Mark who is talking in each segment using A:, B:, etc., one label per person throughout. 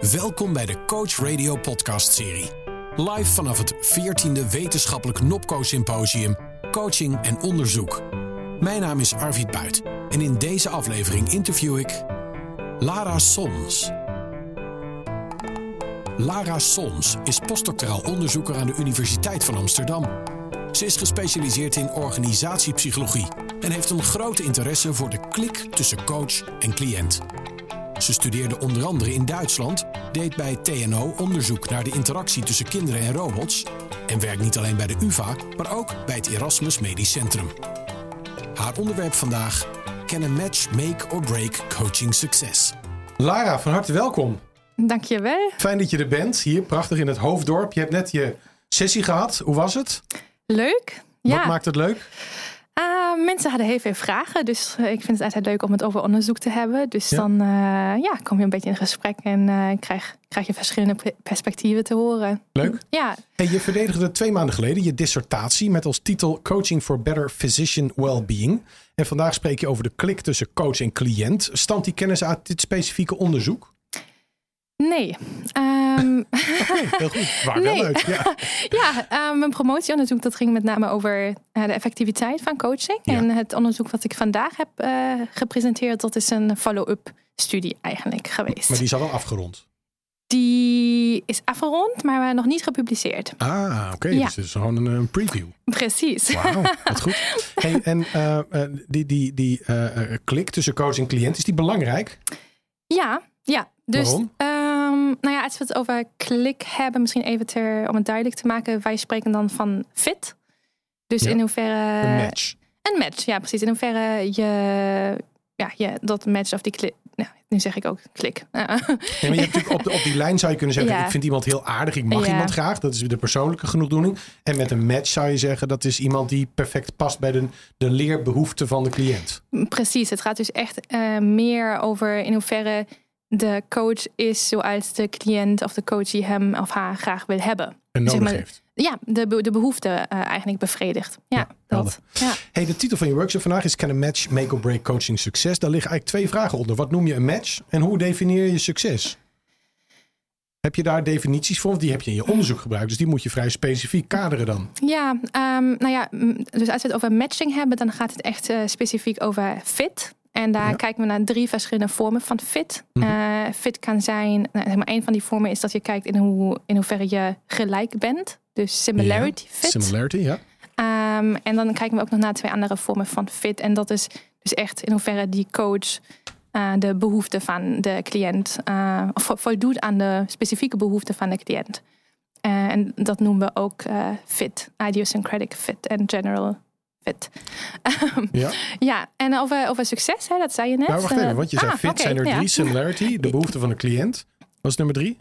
A: Welkom bij de Coach Radio podcast serie. Live vanaf het 14e wetenschappelijk Nopco Symposium Coaching en Onderzoek. Mijn naam is Arvid Buit en in deze aflevering interview ik Lara Sons. Lara Sons is postdoctoraal onderzoeker aan de Universiteit van Amsterdam. Ze is gespecialiseerd in organisatiepsychologie en heeft een grote interesse voor de klik tussen coach en cliënt. Ze studeerde onder andere in Duitsland, deed bij TNO onderzoek naar de interactie tussen kinderen en robots en werkt niet alleen bij de UVA, maar ook bij het Erasmus Medisch Centrum. Haar onderwerp vandaag: Can a match make or break coaching success? Lara, van harte welkom.
B: Dankjewel.
A: Fijn dat je er bent, hier prachtig in het Hoofddorp. Je hebt net je sessie gehad. Hoe was het?
B: Leuk.
A: Wat
B: ja.
A: maakt het leuk?
B: Mensen hadden heel veel vragen, dus uh, ik vind het altijd leuk om het over onderzoek te hebben. Dus
A: Ja.
B: dan uh, ja, kom je een beetje in gesprek en eh, krijg, krijg je verschillende pe- perspectieven te horen.
A: Leuk.
B: Ja,
A: Hey, je verdedigde twee maanden geleden je dissertatie met als titel Coaching for Better Physician Wellbeing. En vandaag spreek je over de klik tussen coach en cliënt. Stamt die kennis uit dit specifieke onderzoek?
B: Nee. Ehm,
A: Heel goed. Waar wel
B: Nee.
A: uit. Ja.
B: ja, eh, mijn promotieonderzoek dat ging met name over eh, de effectiviteit van coaching.
A: Ja.
B: En het onderzoek wat ik vandaag heb eh, gepresenteerd, dat is een follow-up studie eigenlijk geweest.
A: Maar die is al wel afgerond.
B: Die is afgerond, maar nog niet gepubliceerd.
A: Ah, oké.
B: Ja.
A: Dus het is gewoon een, een preview.
B: Precies.
A: Wauw, wat goed. Hey, en eh, die, die, die klik tussen coach en cliënt, is die belangrijk?
B: Ja, ja. Dus,
A: Waarom?
B: Nou ja, als we het over klik hebben, misschien even ter, om het duidelijk te maken. Wij spreken dan van fit. Dus
A: Ja,
B: in hoeverre...
A: Een match.
B: Een match, ja precies. In hoeverre je, ja, je dat match of die klik... Nou, nu zeg ik ook klik.
A: Nee, maar je hebt natuurlijk op, de, op die lijn zou je kunnen zeggen:
B: Ja.
A: ik vind iemand heel aardig, ik mag
B: Ja.
A: iemand graag. Dat is de persoonlijke genoegdoening. En met een match zou je zeggen: dat is iemand die perfect past bij de, de leerbehoeften van de cliënt.
B: Precies, het gaat dus echt eh, meer over in hoeverre de coach is zoals de cliënt of de coach die hem of haar graag wil hebben.
A: En
B: Zeg
A: nodig
B: maar-
A: heeft.
B: Ja, de, de behoefte eh, eigenlijk bevredigt. Ja, dat. Ja.
A: Hey, de titel van je workshop vandaag is: Can a match make or break coaching succes? Daar liggen eigenlijk twee vragen onder. Wat noem je een match en hoe definieer je succes? Heb je daar definities voor? Want die heb je in je onderzoek gebruikt, dus die moet je vrij specifiek kaderen dan.
B: Ja, ehm, nou ja, dus als we het over matching hebben, dan gaat het echt eh, specifiek over fit. En daar
A: Ja.
B: kijken we naar drie verschillende vormen van fit.
A: Mhm.
B: Eh, fit kan zijn, nou, zeg maar, een van die vormen is dat je kijkt in, hoe, in hoeverre je gelijk bent. Dus similarity fit.
A: Similarity, ja.
B: Ehm, en dan kijken we ook nog naar twee andere vormen van fit. En dat is dus echt in hoeverre die coach eh, de behoeften van de cliënt eh, voldoet aan de specifieke behoeften van de cliënt. En dat noemen we ook fit, idiosyncratic fit en general fit.
A: ja.
B: ja, en over, over succes, hè, dat zei je net.
A: Nou, wacht even,
B: Eh,
A: want je zei
B: ah,
A: fit
B: oké,
A: zijn er
B: ja.
A: drie. Similarity, de behoefte van de cliënt. Was nummer drie?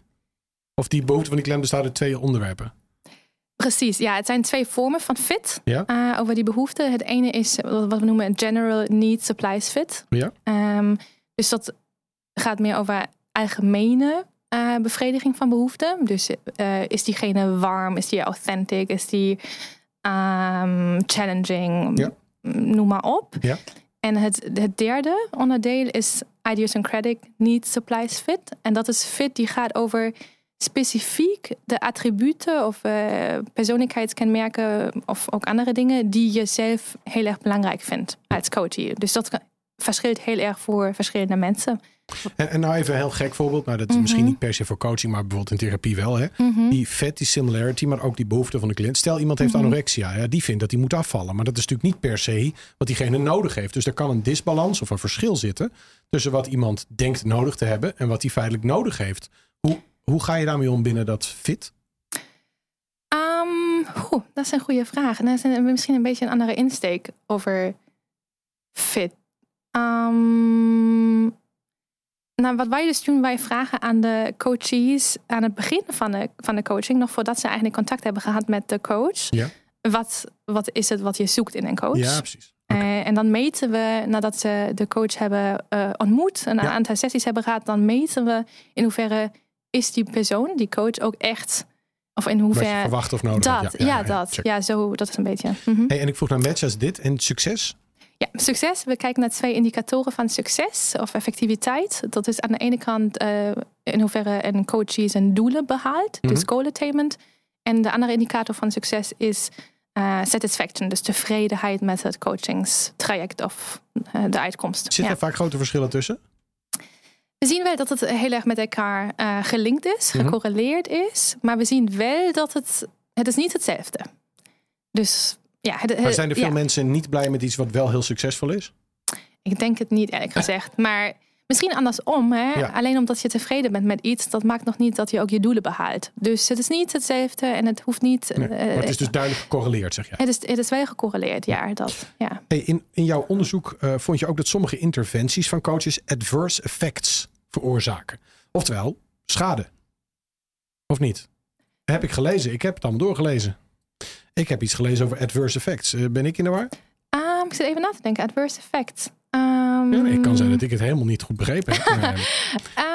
A: Of die behoefte van die cliënt bestaat uit twee onderwerpen?
B: Precies, ja, het zijn twee vormen van fit
A: Ja.
B: eh, over die behoeften. Het ene is wat we noemen een general need supplies fit.
A: Ja.
B: Ehm, dus dat gaat meer over algemene eh, bevrediging van behoeften. Dus is diegene warm, is die authentic, is die ehm, challenging,
A: Ja.
B: noem maar op.
A: Ja.
B: En het, het derde onderdeel is idiosyncratic need supplies fit. En dat is fit die gaat over specifiek de attributen of eh, persoonlijkheidskenmerken of ook andere dingen die je zelf heel erg belangrijk vindt als coachie. Dus dat kan- verschilt heel erg voor verschillende mensen.
A: En, en nou even een heel gek voorbeeld. Nou, dat is misschien
B: Mhm.
A: niet per se voor coaching, maar bijvoorbeeld in therapie wel. Hè? Die fit, die similarity, maar ook die behoefte van de cliënt. Stel, iemand heeft
B: Mhm.
A: anorexia. Ja, die vindt dat hij moet afvallen. Maar dat is natuurlijk niet per se wat diegene nodig heeft. Dus er kan een disbalans of een verschil zitten tussen wat iemand denkt nodig te hebben en wat hij feitelijk nodig heeft. Hoe, hoe ga je daarmee om binnen dat fit?
B: Oeh, dat is een goede vraag. En dat is een- misschien een beetje een andere insteek over fit. Ehm, nou, wat wij dus doen, wij vragen aan de coaches aan het begin van de, van de coaching, nog voordat ze eigenlijk contact hebben gehad met de coach.
A: Ja.
B: Wat, wat is het wat je zoekt in een coach?
A: Ja, precies.
B: Eh, en dan meten we, nadat ze de coach hebben eh, ontmoet, een
A: Ja.
B: aantal sessies hebben gehad, dan meten we in hoeverre is die persoon, die coach, ook echt, of in hoeverre
A: verwacht of nodig
B: dat, ja, dat.
A: check.
B: Ja, zo, dat is een beetje. mhm.
A: Hey, en ik vroeg naar match als dit en succes.
B: Ja, succes. We kijken naar twee indicatoren van succes of effectiviteit. Dat is aan de ene kant uh, in hoeverre een coach zijn doelen behaalt, dus goal attainment. En de andere indicator van succes is uh, satisfaction, dus tevredenheid met het coachingstraject of uh, de uitkomst.
A: Zitten ja. er vaak grote verschillen tussen?
B: We zien wel dat het heel erg met elkaar uh, gelinkt is, mm gecorreleerd is. Maar we zien wel dat het, het is niet hetzelfde. Dus ja.
A: Maar zijn er veel ja. mensen niet blij met iets wat wel heel succesvol is?
B: Ik denk het niet, eerlijk gezegd. Maar Misschien andersom. Hè? Alleen omdat je tevreden bent met iets, dat maakt nog niet dat je ook je doelen behaalt. Dus het is niet hetzelfde en het hoeft niet.
A: Nee, maar het is dus duidelijk gecorreleerd, zeg je.
B: Het is, het is wel gecorreleerd, ja. Dat, ja.
A: Hey, in, in jouw onderzoek uh, vond je ook dat sommige interventies van coaches adverse effects veroorzaken. Oftewel, schade. Of niet? Heb ik gelezen. Ik heb het allemaal doorgelezen. Ik heb iets gelezen over adverse effects. Uh, ben ik in de war?
B: Um, ik zit even na te denken. Adverse effects.
A: Um, ja, nee, kan zijn dat ik het helemaal niet goed begrepen heb.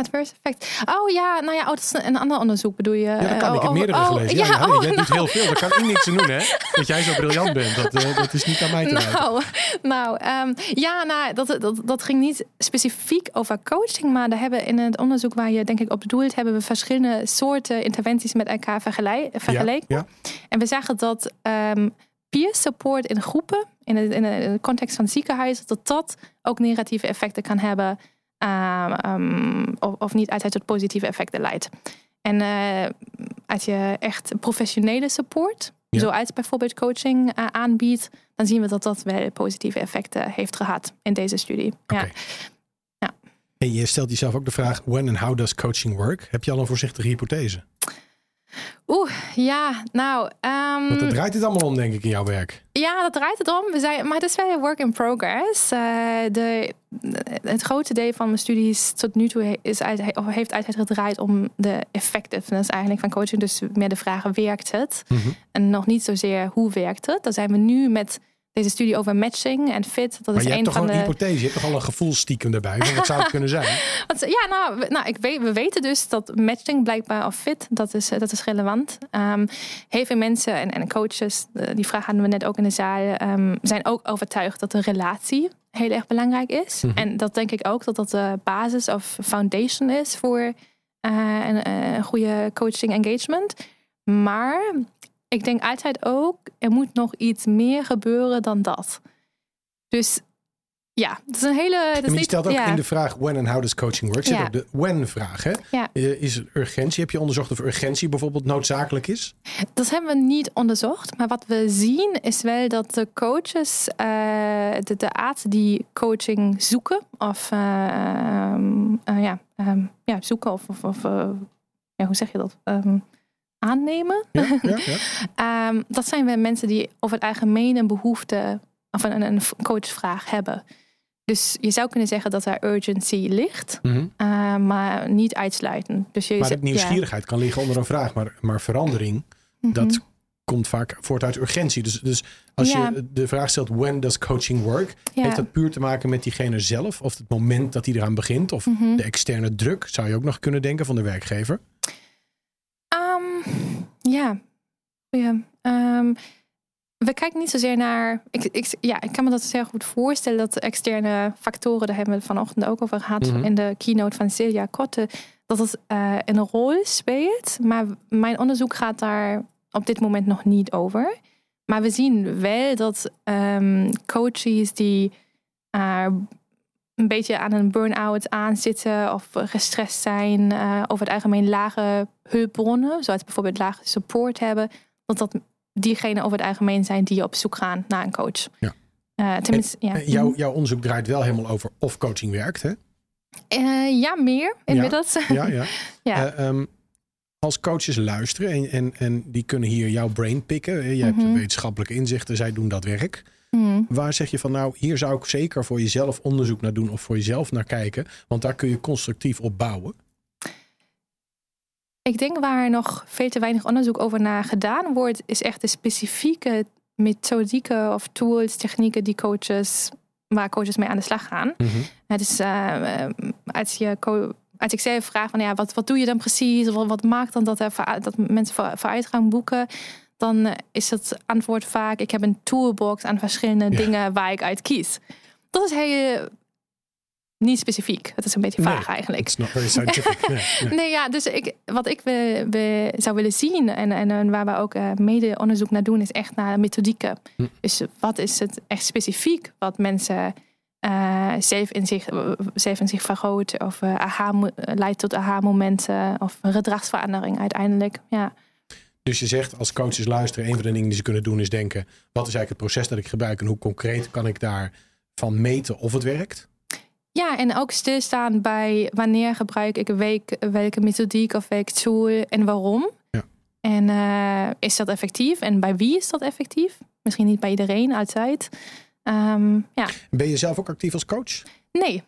B: adverse effect. Oh ja, nou ja, oh, dat is een ander onderzoek bedoel je?
A: Ja, dat kan. ik heb
B: oh,
A: meerdere
B: oh,
A: gelezen. Ja, ja, oh, jij doet heel veel. Daar kan ik niks aan doen, hè? Dat jij zo briljant bent. Dat, uh, dat is niet aan mij te
B: Nou, nou um, ja, nou, dat, dat, dat ging niet specifiek over coaching. Maar daar hebben in het onderzoek waar je denk ik op bedoelt... hebben we verschillende soorten interventies met elkaar vergeleken. Ja, en we zagen dat... Um, peer support in groepen, in de, in de context van ziekenhuizen, dat dat ook negatieve effecten kan hebben. Um, of, of, niet altijd tot positieve effecten leidt. En uh, als je echt professionele support, ja. zoals bijvoorbeeld coaching, uh, aanbiedt, dan zien we dat dat wel positieve effecten heeft gehad in deze studie. Okay. Ja.
A: ja. En je stelt jezelf ook de vraag: when and how does coaching work? Heb je al een voorzichtige hypothese?
B: Oeh, ja, nou. Um,
A: dat draait het allemaal om, denk ik, in jouw werk.
B: Ja, dat draait het om. We zijn, maar het is wel een work in progress. Uh, de, het grote deel van mijn studies tot nu toe is uit, heeft altijd gedraaid om de effectiveness eigenlijk van coaching. Dus meer de vraag, werkt het? Mm -hmm. En nog niet zozeer, hoe werkt het? Daar zijn we nu met deze studie over matching en fit. Dat
A: maar
B: is
A: je
B: een
A: hebt
B: van
A: toch
B: de...
A: een hypothese, je hebt toch al een gevoelstiekem erbij. Wat zou het kunnen zijn?
B: ja, nou, nou ik weet, we weten dus dat matching blijkbaar of fit, dat is, dat is relevant. Um, heel veel mensen en, en coaches, die vraag hadden we net ook in de zaal, um, zijn ook overtuigd dat de relatie heel erg belangrijk is. Mm -hmm. En dat denk ik ook dat dat de basis of foundation is voor uh, een, een goede coaching engagement. Maar ik denk altijd ook, er moet nog iets meer gebeuren dan dat. Dus ja, dat is een hele. Dat
A: je stelt ook
B: ja.
A: in de vraag when and how does coaching work. Zit ja. ook de when-vraag. Hè?
B: Ja.
A: Is er urgentie? Heb je onderzocht of urgentie bijvoorbeeld noodzakelijk is?
B: Dat hebben we niet onderzocht. Maar wat we zien is wel dat de coaches, uh, de, de artsen die coaching zoeken, of uh, um, uh, ja, um, ja, zoeken, of, of, of ja, hoe zeg je dat? Um, aannemen.
A: Ja, ja,
B: ja. um, dat zijn weer mensen die over het algemeen een behoefte of een, een coachvraag hebben. Dus je zou kunnen zeggen dat er urgency ligt,
A: mm -hmm.
B: uh, maar niet uitsluiten. Dus je
A: maar de nieuwsgierigheid kan liggen onder een vraag, maar, maar verandering, mm -hmm. dat komt vaak voort uit urgentie. Dus, dus als je de vraag stelt, when does coaching work? Heeft dat puur te maken met diegene zelf? Of het moment dat hij eraan begint? Of mm -hmm. de externe druk, zou je ook nog kunnen denken, van de werkgever?
B: Ja, ja. Um, we kijken niet zozeer naar. Ik, ik, ja, ik kan me dat zeer goed voorstellen dat de externe factoren, daar hebben we het vanochtend ook over gehad
A: Mhm.
B: mm -hmm. in de keynote van Celia Kotte, dat het uh, een rol speelt. Maar mijn onderzoek gaat daar op dit moment nog niet over. Maar we zien wel dat um, coaches die uh, een beetje aan een burn-out aanzitten of gestrest zijn, uh, over het algemeen lage hulpbronnen, zoals bijvoorbeeld lage support hebben, dat dat diegenen over het algemeen zijn die op zoek gaan naar een coach.
A: Ja.
B: Uh, tenminste,
A: en,
B: ja.
A: jouw, onderzoek draait wel helemaal over of coaching werkt, hè?
B: Uh, ja, meer inmiddels.
A: Ja, ja.
B: ja.
A: Um, als coaches luisteren en, en, en die kunnen hier jouw brain pikken. Je mm -hmm. hebt wetenschappelijke inzichten, zij doen dat werk.
B: Mm.
A: Waar zeg je van nou, hier zou ik zeker voor jezelf onderzoek naar doen of voor jezelf naar kijken. Want daar kun je constructief op bouwen.
B: Ik denk waar nog veel te weinig onderzoek over naar gedaan wordt, is echt de specifieke methodieken of tools, technieken die coaches, waar coaches mee aan de slag gaan.
A: Mm -hmm.
B: Het is uh, als je als ik zelf vraag van ja, wat, wat doe je dan precies? Wat, wat maakt dan dat, er, dat mensen voor, vooruitgang boeken? Dan is het antwoord vaak: ik heb een toolbox aan verschillende dingen waar ik uit kies. Dat is heel niet specifiek. Het is een beetje vaag eigenlijk.
A: It's not very scientific.
B: nee, nee. ja, dus ik, wat ik we, we zou willen zien en, en, en waar we ook uh, mede onderzoek naar doen, is echt naar methodieken. Hm. Dus wat is het echt specifiek wat mensen uh, zelf, in zich, zelf in zich vergroten of uh, aha, leidt tot aha-momenten of gedragsverandering uiteindelijk. Ja.
A: Dus je zegt als coaches luisteren, een van de dingen die ze kunnen doen is denken: wat is eigenlijk het proces dat ik gebruik en hoe concreet kan ik daarvan meten of het werkt?
B: Ja, en ook stilstaan bij wanneer gebruik ik week, welke methodiek of welk tool en waarom. Ja. En uh, is dat effectief en bij wie is dat effectief? Misschien niet bij iedereen, altijd. Um, ja.
A: Ben je zelf ook actief als coach?
B: Nee.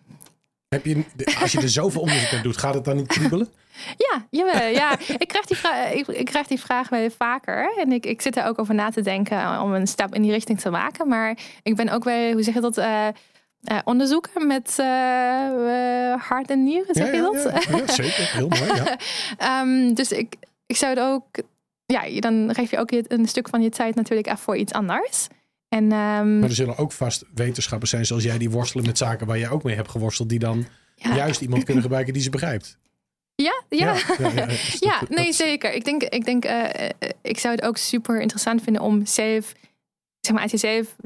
A: Heb je, als je er zoveel onderzoek naar doet, gaat het dan niet kriebelen?
B: Ja, jawel, ja. ik, krijg die vraag, ik, ik, krijg die vraag wel vaker. En ik, ik zit er ook over na te denken om een stap in die richting te maken. Maar ik ben ook wel, hoe zeg je dat... Uh, uh, onderzoeken met uh, hart en nieren, zeg je dat?
A: Ja, zeker. Heel mooi,
B: ja. um, dus ik, ik zou het ook... Ja, dan geef je ook een stuk van je tijd natuurlijk af voor iets anders. En, um,
A: maar er zullen ook vast wetenschappers zijn zoals jij die worstelen met zaken waar jij ook mee hebt geworsteld, die dan juist iemand kunnen gebruiken die ze begrijpt.
B: Ja, ja. Ja, ja, nee, zeker. Ik denk, ik, denk uh, ik zou het ook super interessant vinden om zelf, zeg maar, als je zelf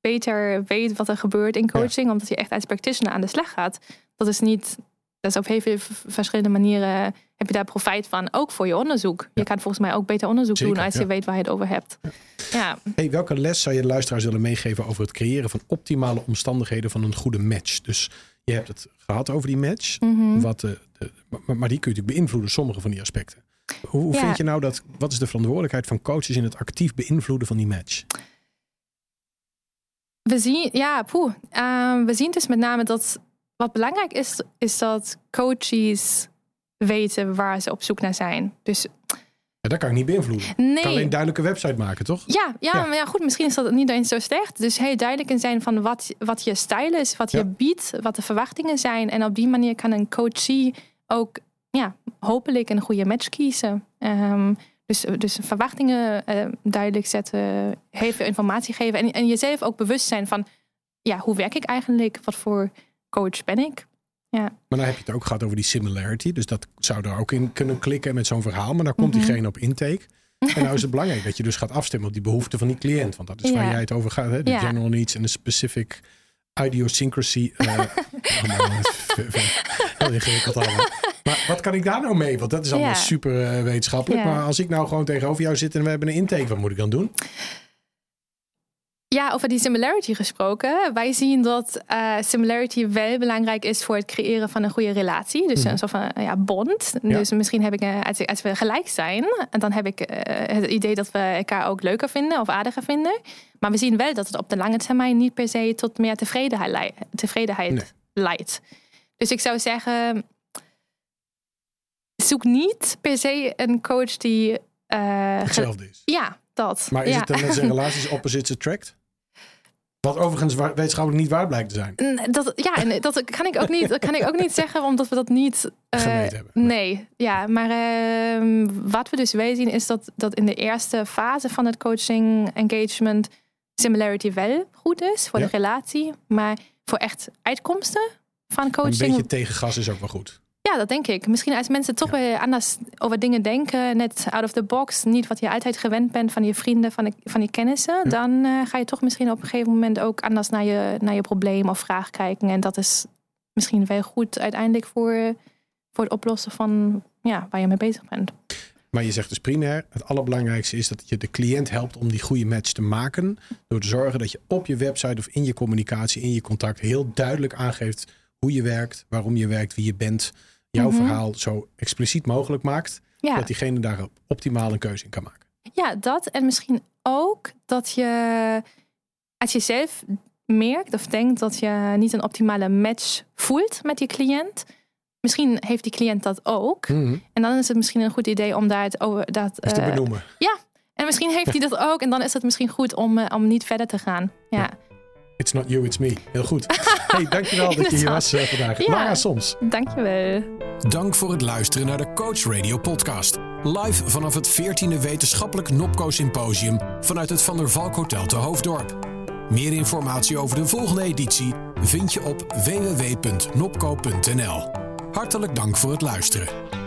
B: beter weet wat er gebeurt in coaching, omdat je echt als practitioner aan de slag gaat. Dat is niet, dat is op heel veel verschillende manieren heb je daar profijt van, ook voor je onderzoek. Je kan volgens mij ook beter onderzoek doen als je weet waar je het over hebt. Ja.
A: Hey, welke les zou je de luisteraars willen meegeven over het creëren van optimale omstandigheden van een goede match? Dus je hebt het gehad over die match, mhm. wat de, de, maar, die kun je natuurlijk beïnvloeden, sommige van die aspecten. Hoe, hoe vind je nou dat, wat is de verantwoordelijkheid van coaches in het actief beïnvloeden van die match?
B: We zien, ja, poeh. Uh, we zien dus met name dat wat belangrijk is, is dat coaches weten waar ze op zoek naar zijn. Dus
A: ja, dat kan ik niet beïnvloeden. Nee. Ik kan alleen duidelijke website maken, toch?
B: Ja, ja, ja, maar ja, goed, misschien is dat niet eens zo slecht. Dus heel duidelijk in zijn van wat, wat je stijl is, wat je biedt, wat de verwachtingen zijn. En op die manier kan een coachie ook ja, hopelijk een goede match kiezen. Um, dus, dus verwachtingen uh, duidelijk zetten, heel veel informatie geven. En, en jezelf ook bewust zijn van, ja, hoe werk ik eigenlijk? Wat voor coach ben ik? Ja.
A: Maar dan heb je het ook gehad over die similarity. Dus dat zou er ook in kunnen klikken met zo'n verhaal. Maar dan komt mhm. diegene op intake. En nou is het belangrijk dat je dus gaat afstemmen op die behoeften van die cliënt. Want dat is waar jij het over gaat. Hè? De general needs en de specific idiosyncrasy. Uh, heel ingewikkeld allemaal. Maar wat kan ik daar nou mee? Want dat is allemaal super uh, wetenschappelijk. Maar als ik nou gewoon tegenover jou zit en we hebben een intake, wat moet ik dan doen?
B: Ja, over die similarity gesproken. Wij zien dat uh, similarity wel belangrijk is voor het creëren van een goede relatie. Dus mhm. een soort van ja, bond. Dus misschien heb ik, als, als, we gelijk zijn, dan heb ik het idee dat we elkaar ook leuker vinden of aardiger vinden. Maar we zien wel dat het op de lange termijn niet per se tot meer tevredenheid, tevredenheid leidt. Dus ik zou zeggen, zoek niet per se een coach die.
A: Hetzelfde is.
B: Ja, dat.
A: Maar is
B: ja.
A: het dan met zijn relaties opposites attract? Wat overigens wetenschappelijk niet waar blijkt te zijn.
B: Dat, ja, en dat kan ik ook niet, dat kan ik ook niet zeggen, omdat we dat niet
A: uh, hebben.
B: Nee, ja, maar uh, wat we dus weten is dat, dat in de eerste fase van het coaching engagement similarity wel goed is voor de relatie, maar voor echt uitkomsten van coaching.
A: Een beetje tegengas is ook wel goed.
B: Ja, dat denk ik. Misschien als mensen toch weer anders over dingen denken, net out of the box, niet wat je altijd gewend bent van je vrienden, van, de, van je kennissen, dan uh, ga je toch misschien op een gegeven moment ook anders naar je, naar je probleem of vraag kijken. En dat is misschien wel goed uiteindelijk voor, voor het oplossen van ja, waar je mee bezig bent.
A: Maar je zegt dus primair, het allerbelangrijkste is dat je de cliënt helpt om die goede match te maken. Door te zorgen dat je op je website of in je communicatie, in je contact heel duidelijk aangeeft hoe je werkt, waarom je werkt, wie je bent jouw mhm. verhaal zo expliciet mogelijk maakt. Dat diegene daar optimaal een keuze in kan maken.
B: Ja, dat. En misschien ook dat je, als je zelf merkt of denkt dat je niet een optimale match voelt met je cliënt. Misschien heeft die cliënt dat ook. Mhm. En dan is het misschien een goed idee om daar het over dat,
A: te uh, benoemen.
B: Ja, en misschien heeft hij dat ook. En dan is het misschien goed om, uh, om niet verder te gaan. Ja.
A: It's not you, it's me. Heel goed.
B: hey, dankjewel dat je hier was uh, vandaag. Ja, Lara Soms.
C: Dankjewel.
A: Dank voor het luisteren naar de Coach Radio podcast. Live vanaf het 14e Wetenschappelijk Nopco Symposium vanuit het Van der Valk Hotel te Hoofddorp. Meer informatie over de volgende editie vind je op www.nopco.nl. Hartelijk dank voor het luisteren.